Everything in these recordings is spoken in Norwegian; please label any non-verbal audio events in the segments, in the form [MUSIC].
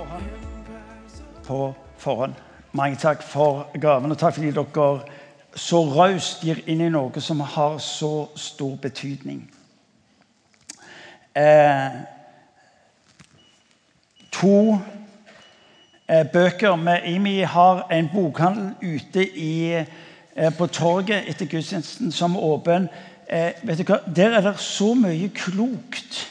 forhånd. På forhånd. Mange takk for gaven, og takk fordi dere så raust gir inn i noe som har så stor betydning. Eh, to eh, bøker med Imi har en bokhandel ute i, eh, på torget etter gudstjenesten som åpen. Eh, vet du hva? Der er det så mye klokt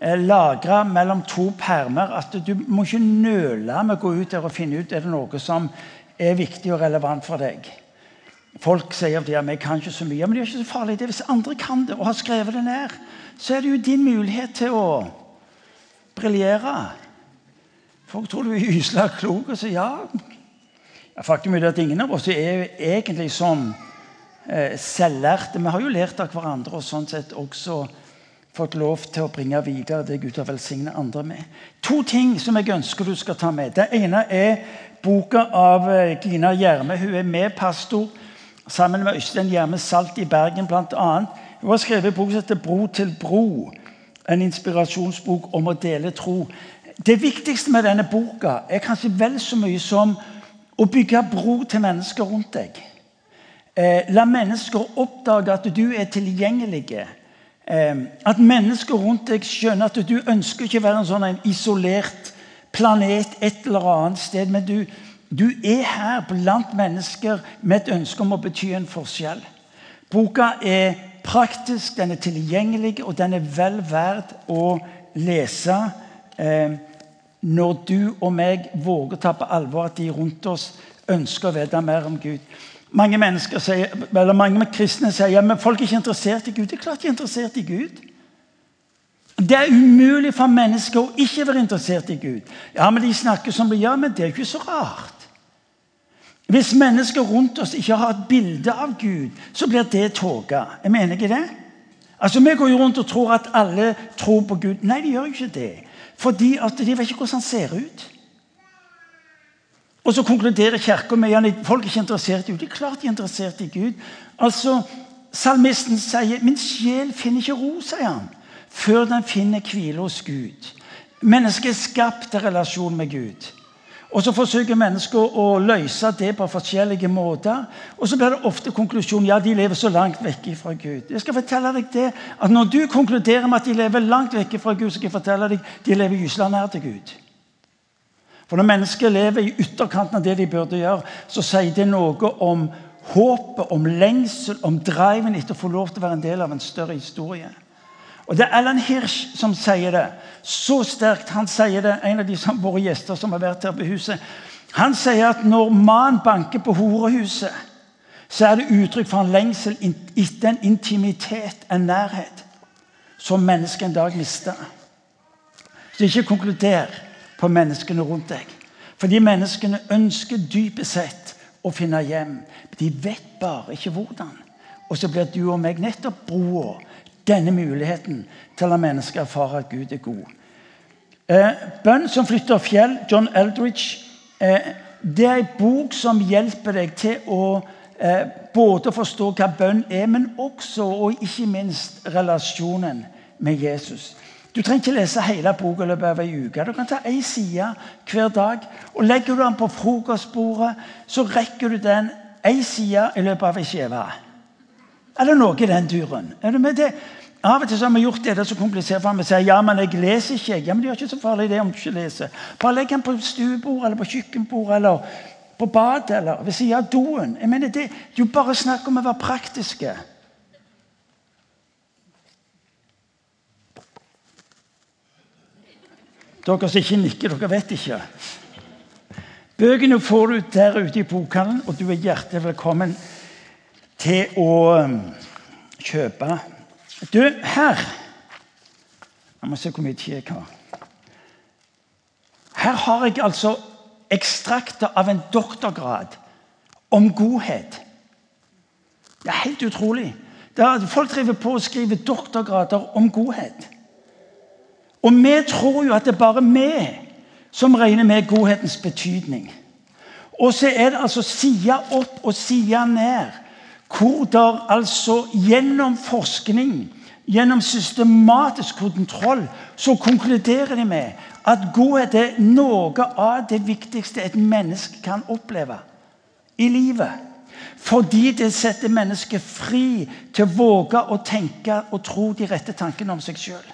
lagra mellom to permer at du må ikke nøle med å gå ut der og finne ut er det noe som er viktig og relevant for deg. Folk sier at vi kan ikke så mye, men det er ikke så farlig. det Hvis andre kan det og har skrevet det ned, så er det jo din mulighet til å briljere. Folk tror du er ysla klok, og sier ja. Faktum er at ingen av oss er egentlig sånn eh, selvlærte. Vi har jo lært av hverandre og sånn sett også fått lov til å bringe videre det Gud har velsignet andre med. To ting som jeg ønsker du skal ta med. Det ene er boka av eh, Gina Gjerme. Hun er med pastor sammen med Øystein Gjerme Salt i Bergen bl.a. Hun har skrevet en bok som heter 'Bro til bro'. En inspirasjonsbok om å dele tro. Det viktigste med denne boka er kanskje vel så mye som å bygge bro til mennesker rundt deg. Eh, la mennesker oppdage at du er tilgjengelig. Eh, at mennesker rundt deg skjønner at du ønsker ikke å være en sånn en isolert planet et eller annet sted. Men du, du er her blant mennesker med et ønske om å bety en forskjell. Boka er praktisk, den er tilgjengelig, og den er vel verd å lese eh, når du og meg våger ta på alvor at de rundt oss ønsker å vite mer om Gud. Mange mennesker sier, mange kristne sier ja, men folk er ikke interessert i Gud. Det er klart de er interessert i Gud. Det er umulig for mennesker å ikke være interessert i Gud. Ja, men De snakker som de gjør, men det er ikke så rart. Hvis mennesker rundt oss ikke har et bilde av Gud, så blir det tåka. Jeg mener ikke det. Altså, Vi går jo rundt og tror at alle tror på Gud. Nei, de gjør jo ikke det. Fordi at de vet ikke hvordan han ser ut. Og så konkluderer Kirka med at folk er ikke interessert i Gud. Det er klart de er interessert i Gud. Altså, Salmisten sier 'Min sjel finner ikke ro', sier han, før den finner hvile hos Gud. Mennesket er skapt til relasjon med Gud. Og Så forsøker mennesker å løse det på forskjellige måter. Og så blir det ofte konklusjonen ja, de lever så langt vekk fra Gud. Jeg skal fortelle deg det, at Når du konkluderer med at de lever langt vekk fra Gud, så skal jeg fortelle deg de lever gysla nær til Gud. For Når mennesker lever i ytterkanten av det de burde gjøre, så sier det noe om håpet, om lengsel, om driven etter å få lov til å være en del av en større historie. Og Det er Alan Hirsch som sier det. Så sterkt. Han sier det, En av de som våre gjester som har vært her på huset. Han sier at når mannen banker på horehuset, så er det uttrykk for en lengsel etter en intimitet, en nærhet, som mennesket en dag mister. Så ikke konkluder på menneskene rundt deg. Fordi menneskene ønsker dypest sett å finne hjem. De vet bare ikke hvordan. Og så blir du og meg nettopp broa denne muligheten til å la mennesker erfare at Gud er god. Eh, Bønn som flytter fjell, John Eldridge, eh, det er ei bok som hjelper deg til å eh, både forstå hva bønn er, men også og ikke minst relasjonen med Jesus. Du trenger ikke lese hele boka i løpet av ei uke. Du kan ta ei side hver dag. og Legger du den på frokostbordet, så rekker du den ei side i løpet av ei skive. Eller noe i den duren. Er du med det? Av og til har vi gjort det, det så komplisert for Vi sier ja, men jeg leser ikke. Ja, men Det gjør ikke så farlig det om du ikke leser. Bare legg den på stuebordet eller på kjøkkenbordet eller på badet eller ved siden av doen. Jeg mener, Det er jo bare snakk om å være praktiske. Dere som ikke nikker, dere vet ikke. Bøkene får du der ute i bokhandelen, og du er hjertelig velkommen til å um, kjøpe. Du, her Jeg må se hvor mye tid jeg har. Her har jeg altså ekstrakter av en doktorgrad om godhet. Det er helt utrolig. Er, folk driver på å skrive doktorgrader om godhet. Og vi tror jo at det er bare vi som regner med godhetens betydning. Og så er det altså side opp og side ned hvor der altså gjennom forskning gjennom systematisk kontroll så konkluderer de med at godhet er noe av det viktigste et menneske kan oppleve i livet. Fordi det setter mennesket fri til å våge å tenke og tro de rette tankene om seg sjøl.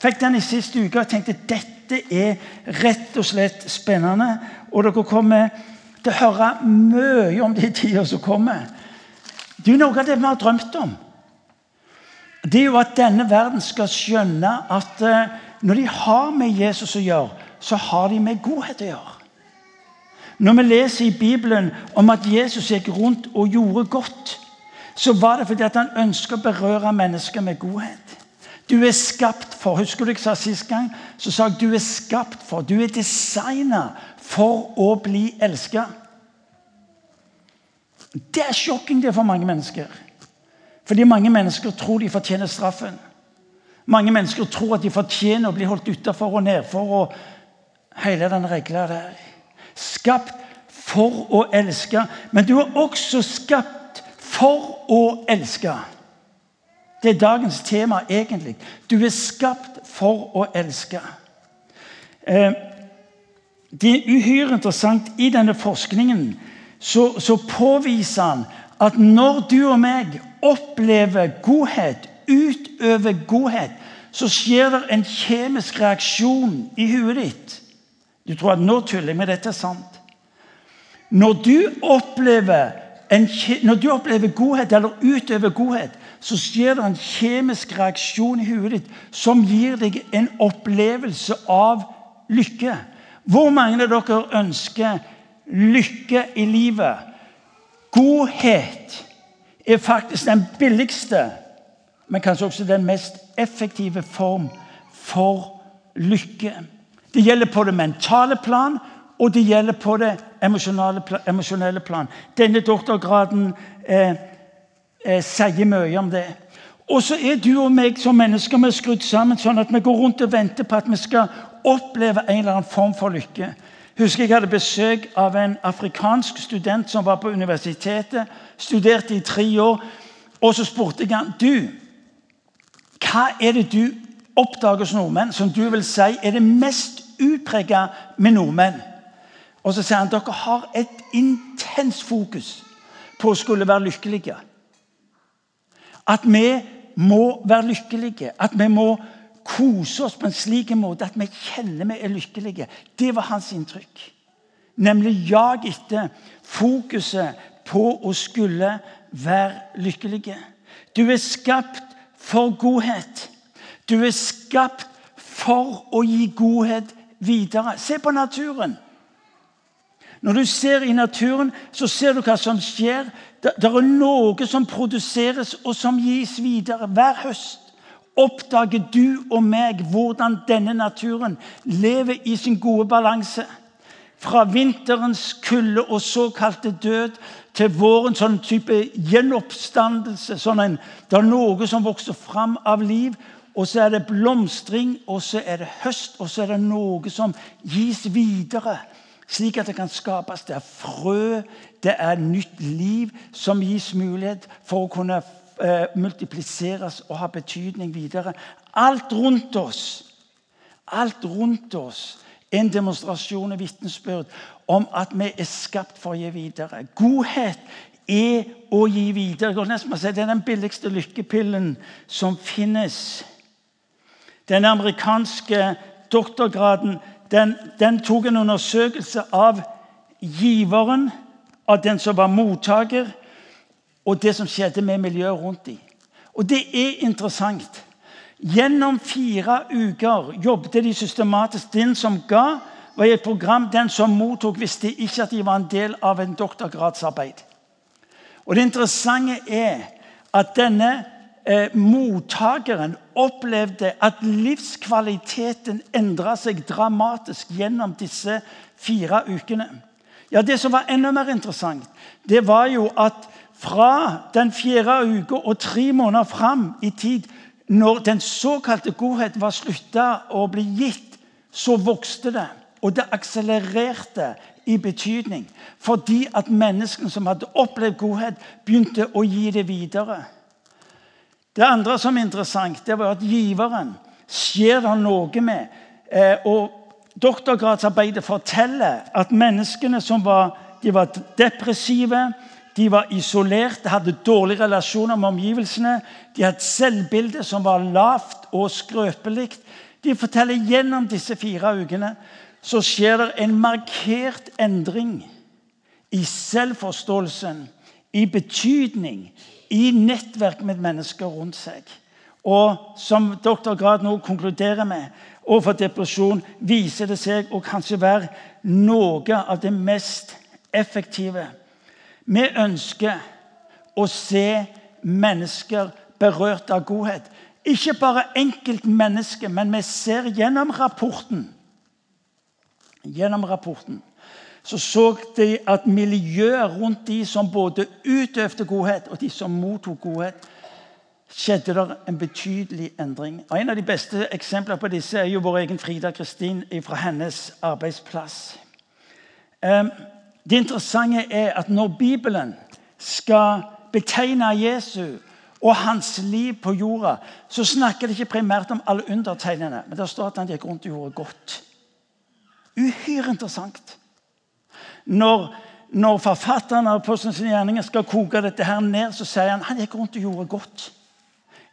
Fikk den i siste uke og tenkte dette er rett og slett spennende. Og dere kommer til å høre mye om de tider som kommer. Det er jo noe av det vi har drømt om. Det er jo at denne verden skal skjønne at eh, når de har med Jesus å gjøre, så har de med godhet å gjøre. Når vi leser i Bibelen om at Jesus gikk rundt og gjorde godt, så var det fordi at han ønsker å berøre mennesker med godhet. Du er skapt for Husker du jeg sa sist gang? Så sa jeg du er skapt for, du er designa for å bli elska. Det er sjokking det for mange mennesker. Fordi mange mennesker tror de fortjener straffen. Mange mennesker tror at de fortjener å bli holdt utafor og nedfor. og hele den regla der. Skapt for å elske. Men du er også skapt for å elske. Det er dagens tema, egentlig. Du er skapt for å elske. Eh, det er uhyre interessant. I denne forskningen så, så påviser han at når du og meg opplever godhet, utøver godhet, så skjer det en kjemisk reaksjon i huet ditt. Du tror at nå tuller jeg, men dette er sant. Når du en, når du opplever godhet, eller utøver godhet, så skjer det en kjemisk reaksjon i huet ditt som gir deg en opplevelse av lykke. Hvor mange av dere ønsker lykke i livet? Godhet er faktisk den billigste, men kanskje også den mest effektive form for lykke. Det gjelder på det mentale plan, og det gjelder på det emosjonelle plan. Denne doktorgraden eh, eh, sier mye om det. Og så er du og meg som mennesker vi er skrudd sammen sånn at vi går rundt og venter på at vi skal oppleve en eller annen form for lykke husker Jeg hadde besøk av en afrikansk student som var på universitetet. Studerte i tre år. Og så spurte jeg han, du, hva er det du oppdager hos nordmenn som du vil si er det mest utprega med nordmenn. Og så sier han dere har et intenst fokus på å skulle være lykkelige. At vi må være lykkelige. At vi må kose oss på en slik måte at vi kjenner vi er lykkelige. Det var hans inntrykk. Nemlig jag etter fokuset på å skulle være lykkelige. Du er skapt for godhet. Du er skapt for å gi godhet videre. Se på naturen. Når du ser i naturen, så ser du hva som skjer. Det, er noe som produseres, og som gis videre. Hver høst oppdager du og meg hvordan denne naturen lever i sin gode balanse. Fra vinterens kulde og såkalte død til våren sånn type gjenoppstandelse. Sånn en, det er noe som vokser fram av liv. Og så er det blomstring, og så er det høst, og så er det noe som gis videre. Slik at det kan skapes. Det er frø, det er nytt liv som gis mulighet for å kunne eh, multipliseres og ha betydning videre. Alt rundt oss alt rundt oss en demonstrasjon og vitnesbyrd om at vi er skapt for å gi videre. Godhet er å gi videre. Det er den billigste lykkepillen som finnes. Den amerikanske doktorgraden den, den tok en undersøkelse av giveren, av den som var mottaker, og det som skjedde med miljøet rundt dem. Og det er interessant. Gjennom fire uker jobbet de systematisk. Den som ga, var i et program. Den som mottok, visste ikke at de var en del av en doktorgradsarbeid. Og Det interessante er at denne eh, mottakeren opplevde at livskvaliteten endra seg dramatisk gjennom disse fire ukene. Ja, Det som var enda mer interessant, det var jo at fra den fjerde uka og tre måneder fram i tid, når den såkalte godhet var slutta å bli gitt, så vokste det. Og det akselererte i betydning. Fordi at menneskene som hadde opplevd godhet, begynte å gi det videre. Det andre som er interessant, det var at giveren skjer det noe med. Eh, og Doktorgradsarbeidet forteller at menneskene som var, de var depressive, de var isolerte, hadde dårlige relasjoner med omgivelsene. De hadde et selvbilde som var lavt og skrøpelig. De forteller gjennom disse fire ukene så skjer det en markert endring i selvforståelsen, i betydning, i nettverk med mennesker rundt seg. Og som doktorgrad nå konkluderer med, overfor depresjon viser det seg å kanskje være noe av det mest effektive. Vi ønsker å se mennesker berørt av godhet. Ikke bare enkeltmennesket, men vi ser gjennom rapporten Gjennom rapporten så så de at miljøet rundt de som både utøvde godhet, og de som mottok godhet, skjedde det en betydelig endring. Og En av de beste eksemplene på disse er jo vår egen Frida Kristin fra hennes arbeidsplass. Det interessante er at når Bibelen skal betegne Jesu og hans liv på jorda, så snakker det ikke primært om alle undertegnene, men det står at han gikk rundt og gjorde godt. Uhyre interessant. Når, når forfatteren av Apostelens gjerninger skal koke dette her ned, så sier han han gikk rundt og gjorde godt.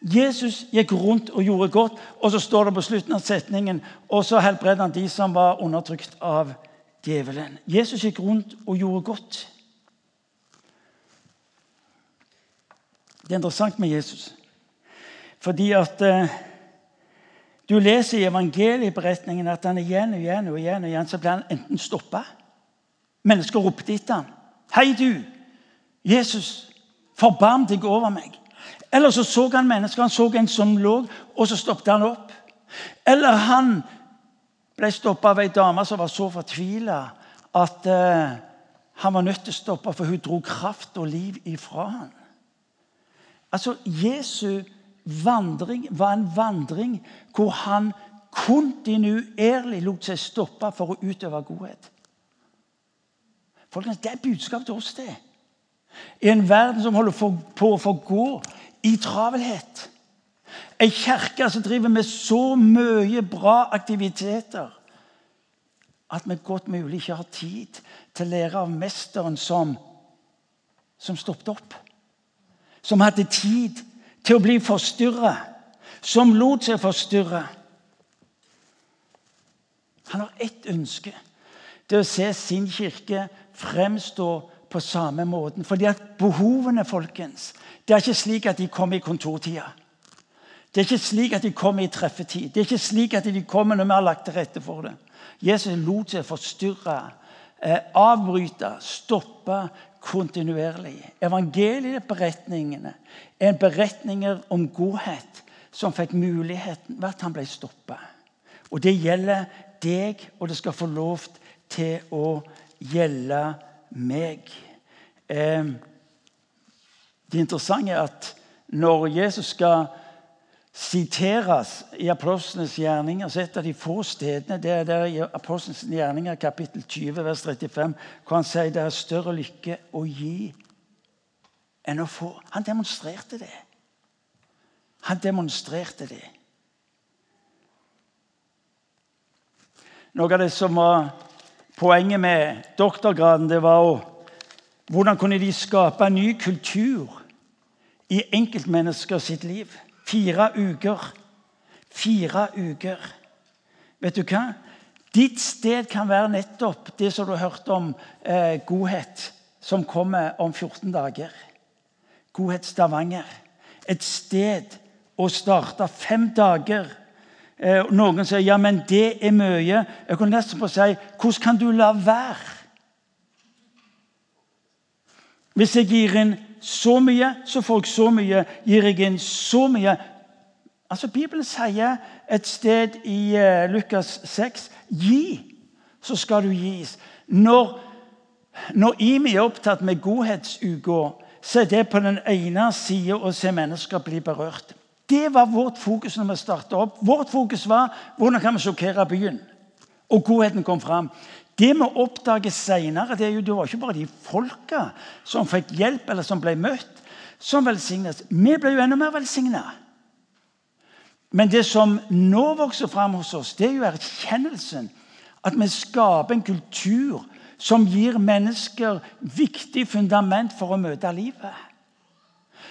Jesus gikk rundt og gjorde godt, og så står det på slutten av setningen og så helbredet han de som var undertrykt av djevelen. Jesus gikk rundt og gjorde godt. Det er interessant med Jesus. Fordi at eh, du leser i evangelieberetningen at han igjen og igjen og igjen og igjen så blir han enten stoppa Mennesker ropte etter ham. 'Hei, du, Jesus, forbarm deg over meg.' Eller så så han mennesker. Han så en som lå, og så stoppet han opp. Eller han ble stoppa av ei dame som var så fortvila at uh, han var nødt til å stoppe, for hun dro kraft og liv ifra ham. Altså, Jesu vandring var en vandring hvor han kontinuerlig lot seg stoppe for å utøve godhet. Folkens, Det er budskap til oss, det. I en verden som holder på å forgå i travelhet. Ei kirke som driver med så mye bra aktiviteter at vi godt mulig ikke har tid til å lære av mesteren som, som stoppet opp. Som hadde tid til å bli forstyrra. Som lot seg forstyrre. Han har ett ønske. Det å se sin kirke fremstå på samme måten. Fordi at behovene folkens, det er ikke slik at de kommer i kontortida. Det er ikke slik at de kommer i treffetid. Det er ikke slik at de kommer når vi har lagt til rette for det. Jesus lot seg forstyrre, eh, avbryte, stoppe kontinuerlig. Evangelieberetningene er beretninger om godhet som fikk muligheten ved at han ble stoppa. Og det gjelder deg, og det skal få lov til å meg. Eh, det interessante er at når Jesus skal siteres i Apostlenes gjerninger, så et av de få stedene det er der i Apostlenes gjerninger, kapittel 20, vers 35, hvor han sier det er større lykke å gi enn å få. Han demonstrerte det. Han demonstrerte det. Noe av det som var Poenget med doktorgraden det var å, hvordan kunne de skape en ny kultur i enkeltmennesker sitt liv. Fire uker. Fire uker. Vet du hva? Ditt sted kan være nettopp det som du har hørt om eh, godhet, som kommer om 14 dager. Godhet Stavanger. Et sted å starte fem dager noen sier ja, men det er mye. Jeg kunne nesten på å si hvordan kan du la være? Hvis jeg gir inn så mye, så får jeg så mye. Gir jeg inn så mye Altså, Bibelen sier et sted i uh, Lukas 6 Gi, så skal du gis. Når, når Imi er opptatt med godhetsuka, så er det på den ene sida å se mennesker bli berørt. Det var vårt fokus når vi starta opp. Vårt fokus var hvordan kan vi sjokkere byen. Og godheten kom fram. Det vi oppdager seinere, det, det var ikke bare de folka som fikk hjelp eller som ble møtt. som velsignes. Vi ble jo enda mer velsigna. Men det som nå vokser fram hos oss, det er jo erkjennelsen at vi skaper en kultur som gir mennesker viktig fundament for å møte livet.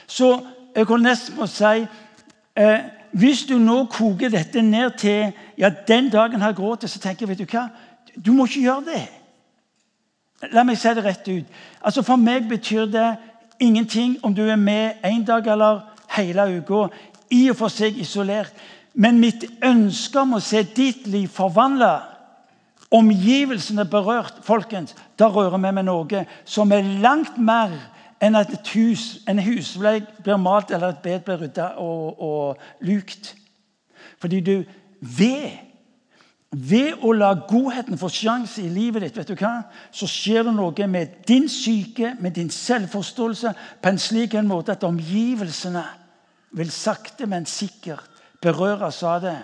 Så jeg kan nesten få si eh, Hvis du nå koker dette ned til ja, den dagen han til, så tenker jeg vet du hva, du må ikke gjøre det. La meg si det rett ut. Altså For meg betyr det ingenting om du er med en dag eller hele uka. I og for seg isolert. Men mitt ønske om å se ditt liv forvandla, omgivelsene berørt, folkens, da rører vi med noe som er langt mer enn at et hus, en husvegg blir malt eller et bed blir rydda og, og lukt. Fordi du ved ved å la godheten få sjanse i livet ditt, vet du hva, så skjer det noe med din syke, med din selvforståelse, på en slik en måte at omgivelsene vil sakte, men sikkert berøres av det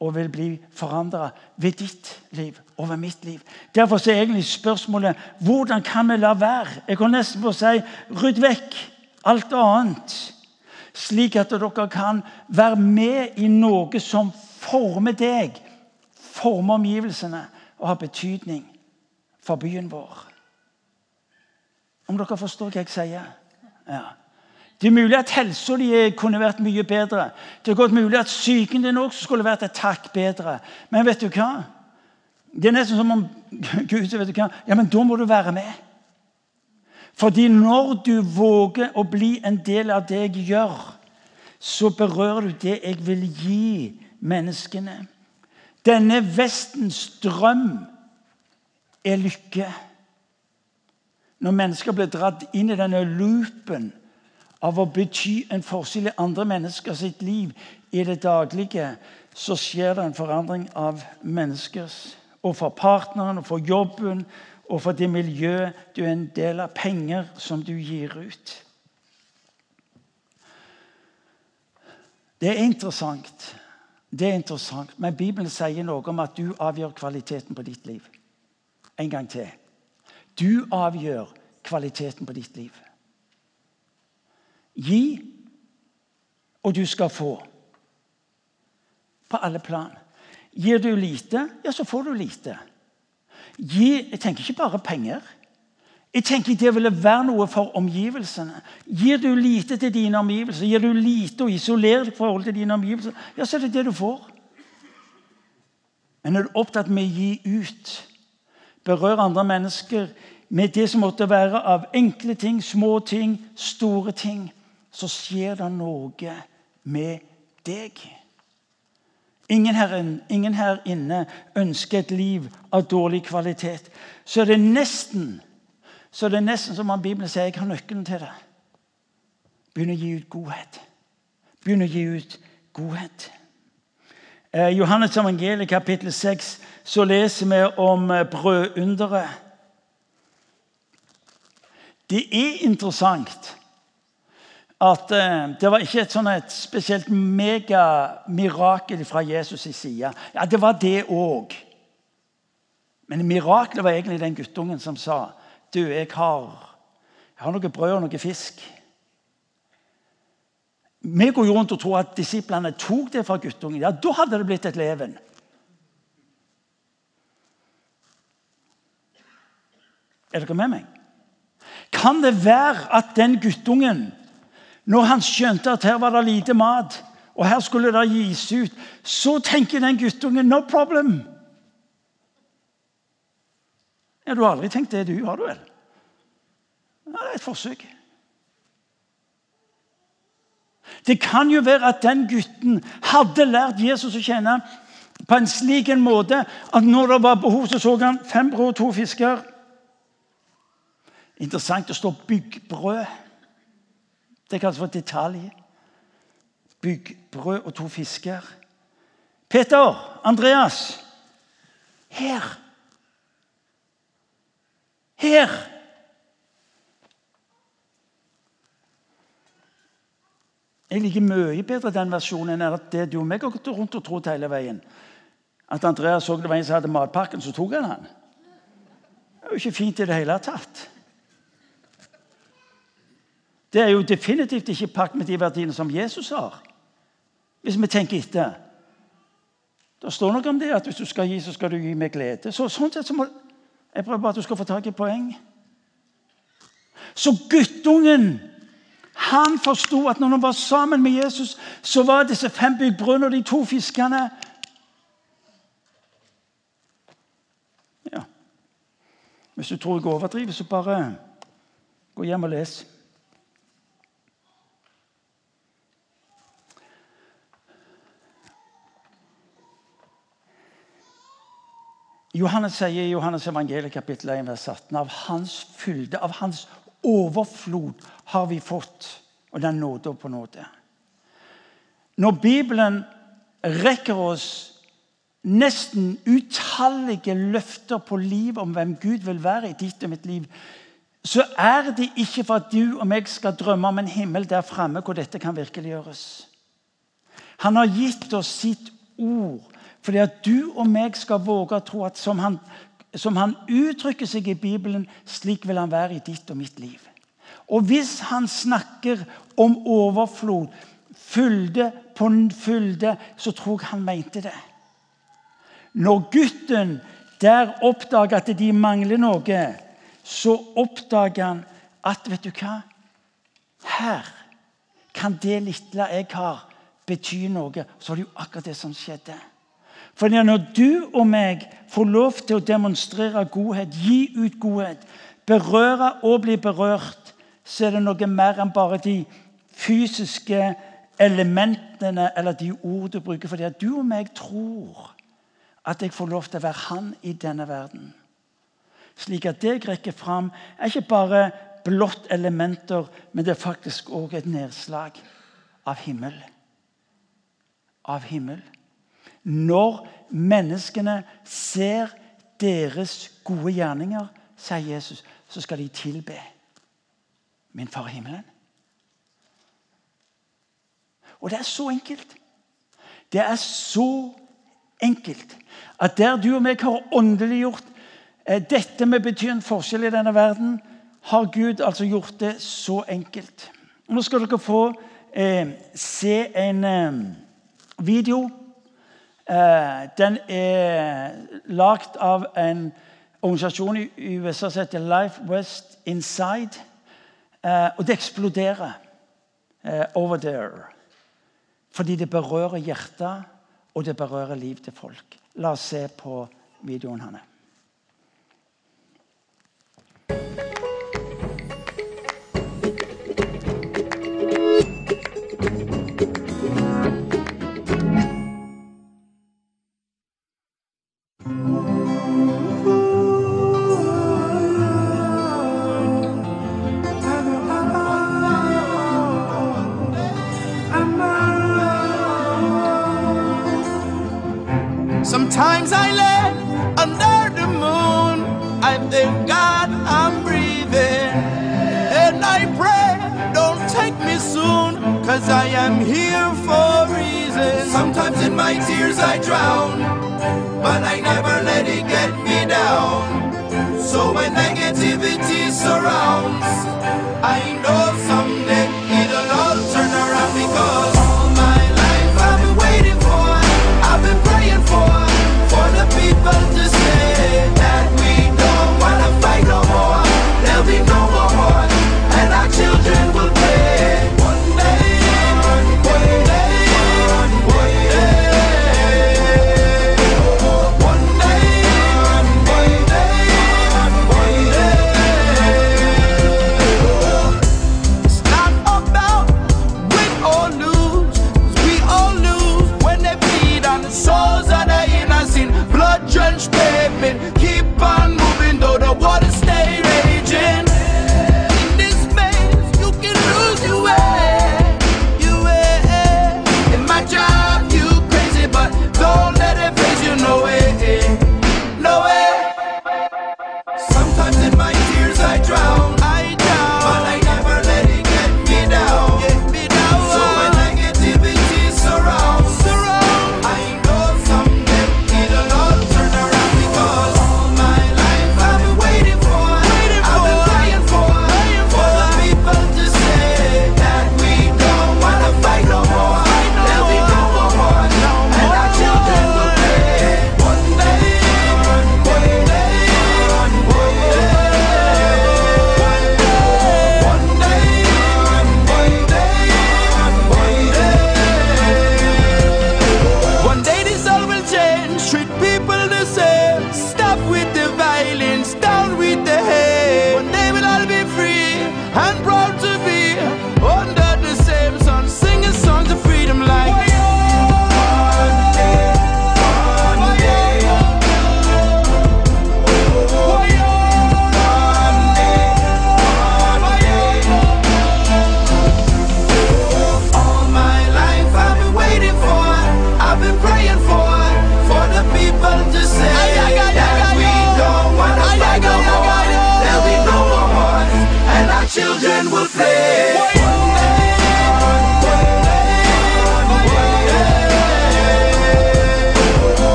og vil bli forandra ved ditt liv og ved mitt liv. Derfor er egentlig spørsmålet hvordan kan vi la være? Jeg kan nesten på å si rydd vekk alt annet, slik at dere kan være med i noe som former deg former omgivelsene og har betydning for byen vår. Om dere forstår hva jeg sier? Ja. Det er mulig at helsa di kunne vært mye bedre. Det er godt mulig at psyken din også skulle vært et takk bedre. Men vet du hva? Det er nesten som om [LAUGHS] Gud vet du hva? Ja, men da må du være med. Fordi når du våger å bli en del av det jeg gjør, så berører du det jeg vil gi menneskene. Denne Vestens drøm er lykke. Når mennesker blir dratt inn i denne loopen av å bety en forskjell i andre mennesker sitt liv i det daglige, så skjer det en forandring av menneskers Og for partneren, og for jobben, og for det miljøet du er en del av. Penger som du gir ut. Det er interessant det er interessant, men Bibelen sier noe om at du avgjør kvaliteten på ditt liv. En gang til. Du avgjør kvaliteten på ditt liv. Gi, og du skal få. På alle plan. Gir du lite, ja, så får du lite. Gi, jeg tenker ikke bare penger. Jeg tenker Det ville være noe for omgivelsene. Gir du lite til dine omgivelser, gir du lite og isolerer deg forhold til dine omgivelser, ja, så er det det du får. Men er du opptatt med å gi ut, berøre andre mennesker med det som måtte være av enkle ting, små ting, store ting, så skjer det noe med deg. Ingen her, ingen her inne ønsker et liv av dårlig kvalitet. Så er det nesten så det er nesten som om Bibelen sier jeg har nøkkelen til det. Begynn å gi ut godhet. Begynn å gi ut godhet. Eh, Johannes evangeliet kapittel 6 så leser vi om eh, brødunderet. Det er interessant at eh, det var ikke et, sånn et spesielt megamirakel fra Jesus' side. Ja, det var det òg. Men miraklet var egentlig den guttungen som sa du, jeg har, jeg har noe brød og noe fisk. Vi går jo rundt og tror at disiplene tok det fra guttungen. Ja, Da hadde det blitt et leven. Er dere med meg? Kan det være at den guttungen, når han skjønte at her var det lite mat, og her skulle det gis ut, så tenker den guttungen no problem. Ja, Du har aldri tenkt det, du, har du vel? Ja, det er et forsøk. Det kan jo være at den gutten hadde lært Jesus å kjenne på en slik en måte at når det var behov, så så han fem brød og to fisker. Interessant det står 'byggbrød'. Det kalles for detalj. Byggbrød og to fisker. Peter, Andreas Her her! Jeg liker mye bedre den versjonen enn at det du og meg har gått rundt og trodd hele veien. At Andreas så det var en som hadde matpakken, så tok han den. Det er jo ikke fint i det hele tatt. Det er jo definitivt ikke pakt med de verdiene som Jesus har. Hvis vi tenker etter. Det står noe om det at hvis du skal gi, så skal du gi med glede. Så, sånn sett så må, Jeg prøver bare at du skal få tak i poeng. Så guttungen han forsto at når han var sammen med Jesus, så var disse fem byggbrødene og de to fiskene Ja. Hvis du tror jeg overdriver, så bare gå hjem og les. Johannes sier i Johannes evangeliet kapittel 1, vers 18 av hans fylde, av hans overflod, har vi fått. Og den nåde på nåde. Når Bibelen rekker oss nesten utallige løfter på liv om hvem Gud vil være i ditt og mitt liv, så er det ikke for at du og meg skal drømme om en himmel der framme hvor dette kan virkeliggjøres. Han har gitt oss sitt ord fordi at du og meg skal våge å tro at som han, som han uttrykker seg i Bibelen, slik vil han være i ditt og mitt liv. Og hvis han snakker om overflod, fylde på fylde, så tror jeg han mente det. Når gutten der oppdager at de mangler noe, så oppdager han at vet du hva? Her kan det lille jeg har, bety noe. Så var det jo akkurat det som skjedde. For når du og meg får lov til å demonstrere godhet, gi ut godhet, berøre og bli berørt, så er det noe mer enn bare de fysiske elementene eller de ord du bruker. Fordi at du og meg tror at jeg får lov til å være han i denne verden. Slik at det jeg rekker fram, er ikke bare blått elementer, men det er faktisk òg et nedslag av himmel. Av himmel. Når menneskene ser deres gode gjerninger, sier Jesus, så skal de tilbe min far i himmelen. Og det er så enkelt. Det er så enkelt at der du og meg har åndeliggjort eh, dette med betyr en forskjell i denne verden, har Gud altså gjort det så enkelt. Nå skal dere få eh, se en eh, video den er lagd av en organisasjon i USA som heter Life West Inside. Eh, og det eksploderer eh, over there. Fordi det berører hjertet, og det berører liv til folk. La oss se på videoen hans.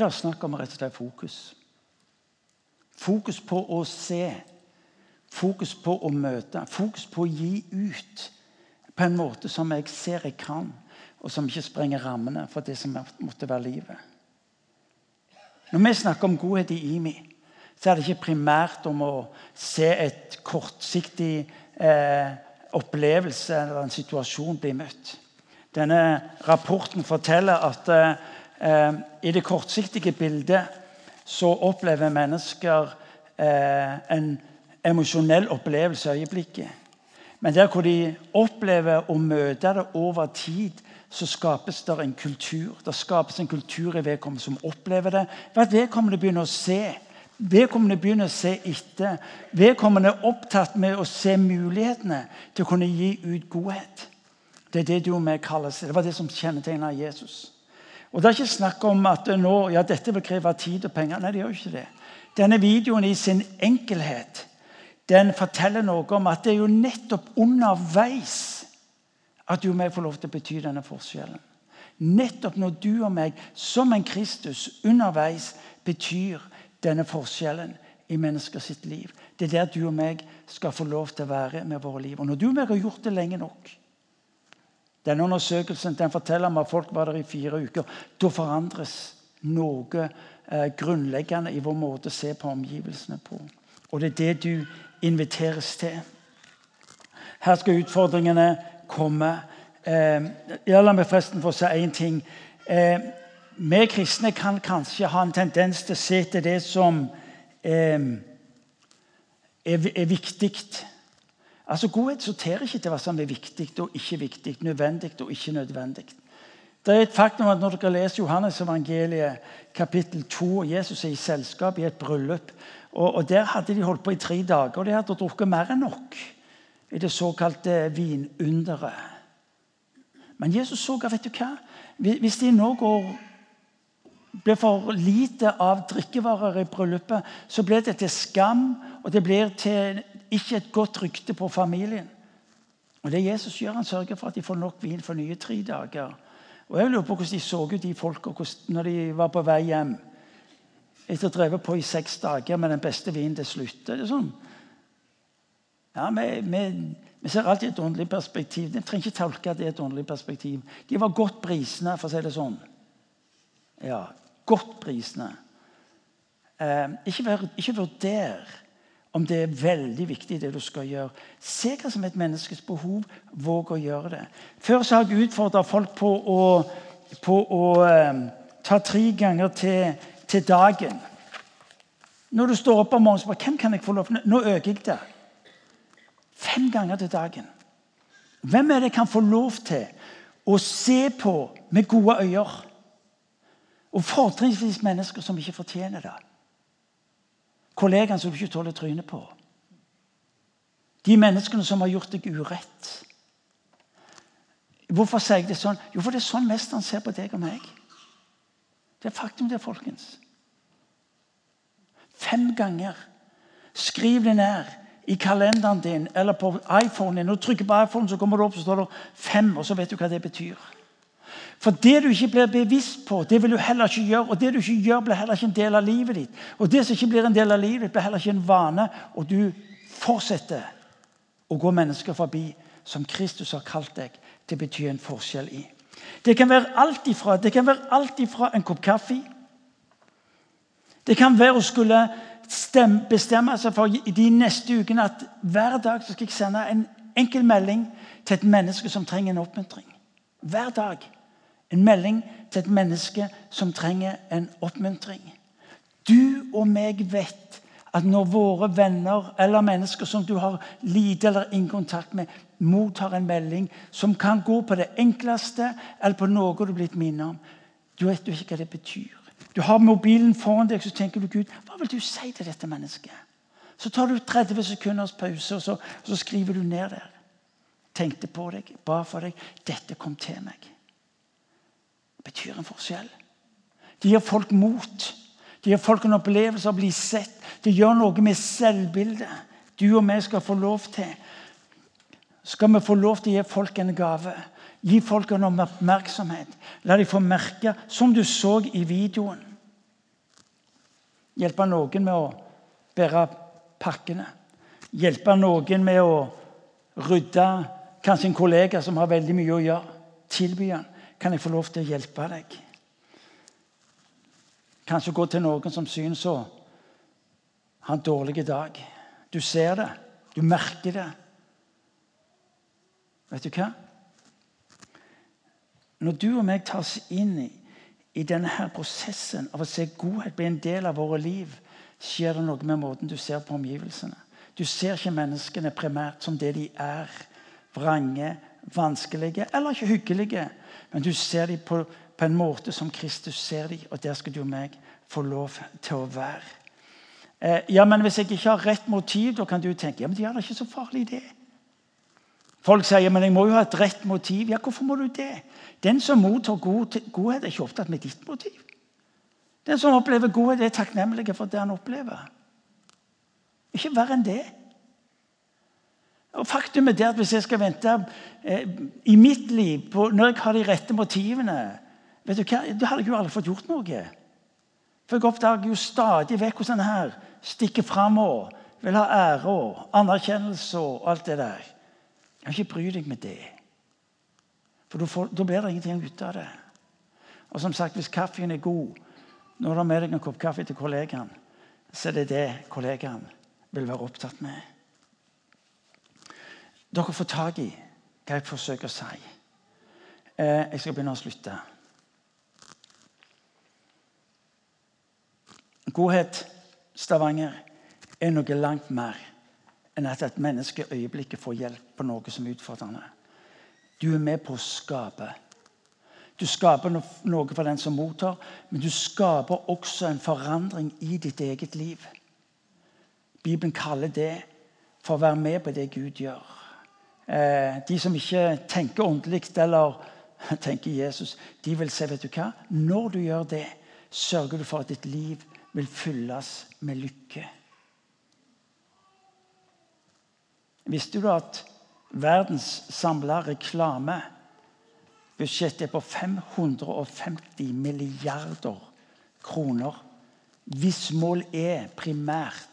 Det det er snakk om, er rett og slett fokus. Fokus på å se. Fokus på å møte. Fokus på å gi ut på en måte som jeg ser jeg kan, og som ikke sprenger rammene for det som måtte være livet. Når vi snakker om godhet i IMI, så er det ikke primært om å se et kortsiktig eh, opplevelse eller en situasjon bli møtt. Denne rapporten forteller at eh, i det kortsiktige bildet så opplever mennesker eh, en emosjonell opplevelse i øyeblikket. Men der hvor de opplever å møte det over tid, så skapes det en kultur. Det skapes en kultur i vedkommende som opplever det. Ved at vedkommende begynner å se. Vedkommende begynner å se etter. Vedkommende er opptatt med å se mulighetene til å kunne gi ut godhet. Det er det du og jeg kalles. Det var det som kjennetegna Jesus. Og Det er ikke snakk om at nå, ja, dette vil kreve tid og penger. Nei, det gjør ikke det. Denne videoen i sin enkelhet den forteller noe om at det er jo nettopp underveis at du og meg får lov til å bety denne forskjellen. Nettopp når du og meg som en Kristus underveis betyr denne forskjellen i mennesker sitt liv. Det er der du og meg skal få lov til å være med våre liv. Og når du og meg har gjort det lenge nok Denne undersøkelsen den forteller om at folk var der i fire uker. Da forandres noe eh, grunnleggende i vår måte å se på omgivelsene på. Og det er det du inviteres til. Her skal utfordringene komme. Eh, ja, la meg forresten få si én ting. Eh, kristne kan kanskje ha en tendens til å se til det som eh, er, er viktig. Altså, Godhet sorterer ikke til hva som er viktig og ikke viktig, nødvendig og ikke nødvendig. Det er et faktum at Når dere leser Johannes evangeliet kapittel 2, og Jesus er i selskap i et bryllup og, og Der hadde de holdt på i tre dager, og de hadde drukket mer enn nok i det såkalte vinunderet. Men Jesus så vet du hva? Hvis de nå går blir for lite av drikkevarer i bryllupet, så blir det til skam, og det blir til ikke et godt rykte på familien. Og det Jesus gjør, han sørger for at de får nok vin for nye tre dager. Og jeg lurer på hvordan de så ut, de folka, når de var på vei hjem. Etter å ha drevet på i seks dager med den beste vinen til slutt. Det er sånn. Ja, vi, vi, vi, ser alltid et åndelig perspektiv. Vi trenger ikke tolke at det er et åndelig perspektiv. De var godt prisende, for å si det sånn. Ja, godt prisende. Eh, ikke, vær, ikke om det er veldig viktig, det du skal gjøre. Se hva som er et menneskes behov. Våg å gjøre det. Før så har jeg utfordra folk på å, på å eh, ta tre ganger til, til, dagen. Når du står opp om morgenen, så bare Hvem kan jeg få lov til? Nå øker jeg det. Fem ganger til dagen. Hvem er det jeg kan få lov til å se på med gode øyne? Og fortrinnsvis mennesker som ikke fortjener det kollegaene som du ikke tåler trynet på. De menneskene som har gjort deg urett. Hvorfor sier jeg det sånn? Jo, for det er sånn mesteren ser på deg og meg. Det er faktum, det, folkens. Fem ganger. Skriv det ned i kalenderen din eller på iPhonen din. Når du trykker på iPhone, så kommer det opp, så står det fem, og så vet du hva det betyr. For det du ikke blir bevisst på, det vil du heller ikke gjøre. Og det du ikke gjør, blir heller ikke en del av livet ditt. Og det som ikke blir en del av livet ditt, blir heller ikke en vane. Og du fortsetter å gå mennesker forbi som Kristus har kalt deg til å bety en forskjell i. Det kan være alt ifra, det kan være alt ifra en kopp kaffe Det kan være å skulle stemme, bestemme seg for i de neste ukene at hver dag skal jeg sende en enkel melding til et menneske som trenger en oppmuntring. Hver dag. En melding til et menneske som trenger en oppmuntring. Du og meg vet at når våre venner eller mennesker som du har lite eller ingen kontakt med, mottar en melding som kan gå på det enkleste eller på noe du er blitt minnet om, du vet jo ikke hva det betyr. Du har mobilen foran deg, så tenker du Gud, hva vil du si til dette mennesket? Så tar du 30 sekunders pause, og så, så skriver du ned der. Tenkte på deg, ba for deg. Dette kom til meg betyr en forskjell. Det gir folk mot. Det gir folk en opplevelse av å bli sett. Det gjør noe med selvbildet. Du og vi skal få lov til. Skal vi få lov til å gi folk en gave? Gi folk en oppmerksomhet. La dem få merke, som du så i videoen Hjelpe noen med å bære pakkene. Hjelpe noen med å rydde kanskje en kollega som har veldig mye å gjøre. Tilby han. Kan jeg få lov til å hjelpe deg? Kanskje gå til noen som synes å ha en dårlig dag. Du ser det. Du merker det. Vet du hva? Når du og meg tar oss inn i, i denne her prosessen av å se godhet bli en del av våre liv, skjer det noe med måten du ser på omgivelsene. Du ser ikke menneskene primært som det de er. Vrange, vanskelige eller ikke hyggelige. Men du ser dem på, på, en måte som Kristus ser dem, og der skal du og meg få lov til å være. Eh, ja, men Hvis jeg ikke har rett motiv, da kan du tenke ja, men det er ikke så farlig, det. Folk sier men jeg må jo ha et rett motiv. Ja, hvorfor må du det? Den som mottar god, godhet, er ikke opptatt med ditt motiv. Den som opplever godhet, er takknemlig for det han opplever. Ikke verre enn det. Og Faktum er det at hvis jeg skal vente eh, i mitt liv på når jeg har de rette motivene vet du hva, Da hadde jeg jo aldri fått gjort noe. For jeg oppdager jo stadig vekk hvordan her stikker fram og vil ha ære og anerkjennelse og alt det der. Jeg kan ikke bry deg med det. For da blir det ingenting ut av det. Og som sagt, hvis kaffen er god når du har med deg en kopp kaffe til kollegaen, så er det det kollegaen vil være opptatt med dere får tak i hva jeg forsøker å si. Eh, jeg skal begynne å slutte. Godhet, Stavanger, er noe langt mer enn at et menneske i øyeblikket får hjelp på noe som er utfordrende. Du er med på å skape. Du skaper noe for den som mottar, men du skaper også en forandring i ditt eget liv. Bibelen kaller det for å være med på det Gud gjør. Eh, de som ikke tenker åndelig eller [LAUGHS] tenker Jesus, de vil se vet du hva? Når du gjør det, sørger du for at ditt liv vil fylles med lykke. Visste du at verdens samla reklame Budsjettet er på 550 milliarder kroner. Hvis mål er primært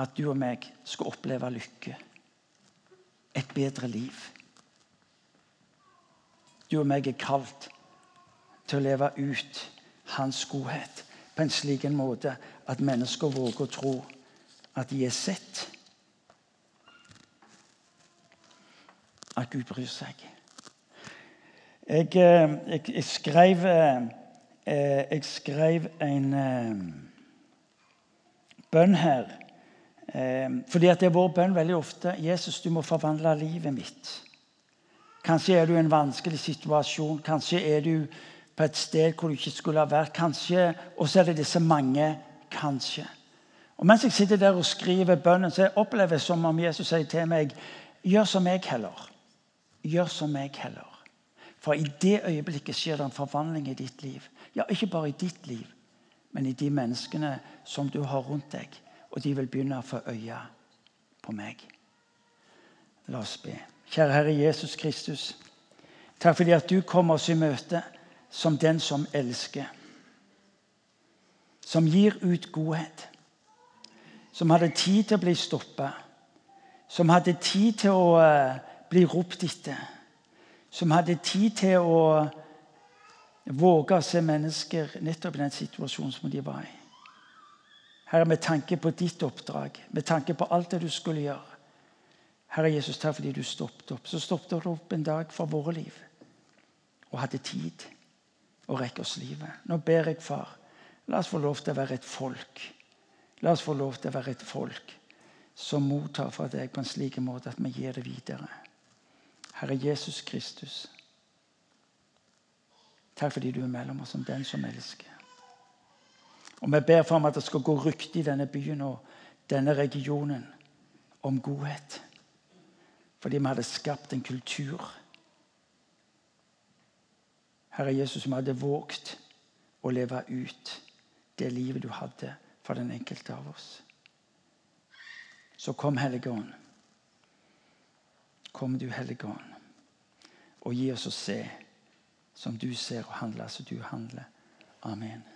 at du og meg skal oppleve lykke. Et bedre liv. Du og meg er kalt til å leve ut hans godhet på en slik en måte at mennesker våger å tro at de er sett. At Gud bryr seg. Jeg, eh, jeg, jeg skrev eh, Jeg skrev en eh, bønn her. Fordi at det er vår bønn veldig ofte. 'Jesus, du må forvandle livet mitt'. Kanskje er du i en vanskelig situasjon. Kanskje er du på et sted hvor du ikke skulle ha vært. Kanskje, Og så er det disse mange kanskje. Og Mens jeg sitter der og skriver bønnen, så opplever jeg som om Jesus sier til meg Gjør som meg heller. Gjør som meg heller. For i det øyeblikket skjer det en forvandling i ditt liv. Ja, ikke bare i ditt liv, men i de menneskene som du har rundt deg. Og de vil begynne å få øye på meg. La oss be. Kjære Herre Jesus Kristus. Takk fordi at du kom oss i møte som den som elsker. Som gir ut godhet. Som hadde tid til å bli stoppa. Som hadde tid til å uh, bli ropt etter. Som hadde tid til å våge å se mennesker nettopp i den situasjonen som de var i. Herre, med tanke på ditt oppdrag, med tanke på alt det du skulle gjøre. Herre Jesus, takk fordi du stoppet opp. Så stoppet du opp en dag for våre liv og hadde tid og rekke oss livet. Nå ber jeg, far, la oss få lov til å være et folk. La oss få lov til å være et folk som mottar fra deg på en slik måte at vi gir det videre. Herre Jesus Kristus, takk fordi du er mellom oss som den som elsker. Og Vi ber for om at det skal gå rykte i denne byen og denne regionen om godhet. Fordi vi hadde skapt en kultur Herre Jesus, vi hadde våget å leve ut det livet du hadde for den enkelte av oss. Så kom, Hellige Ånd. Kom, du Hellige Ånd, og gi oss å se som du ser, og handle som du handler. Amen.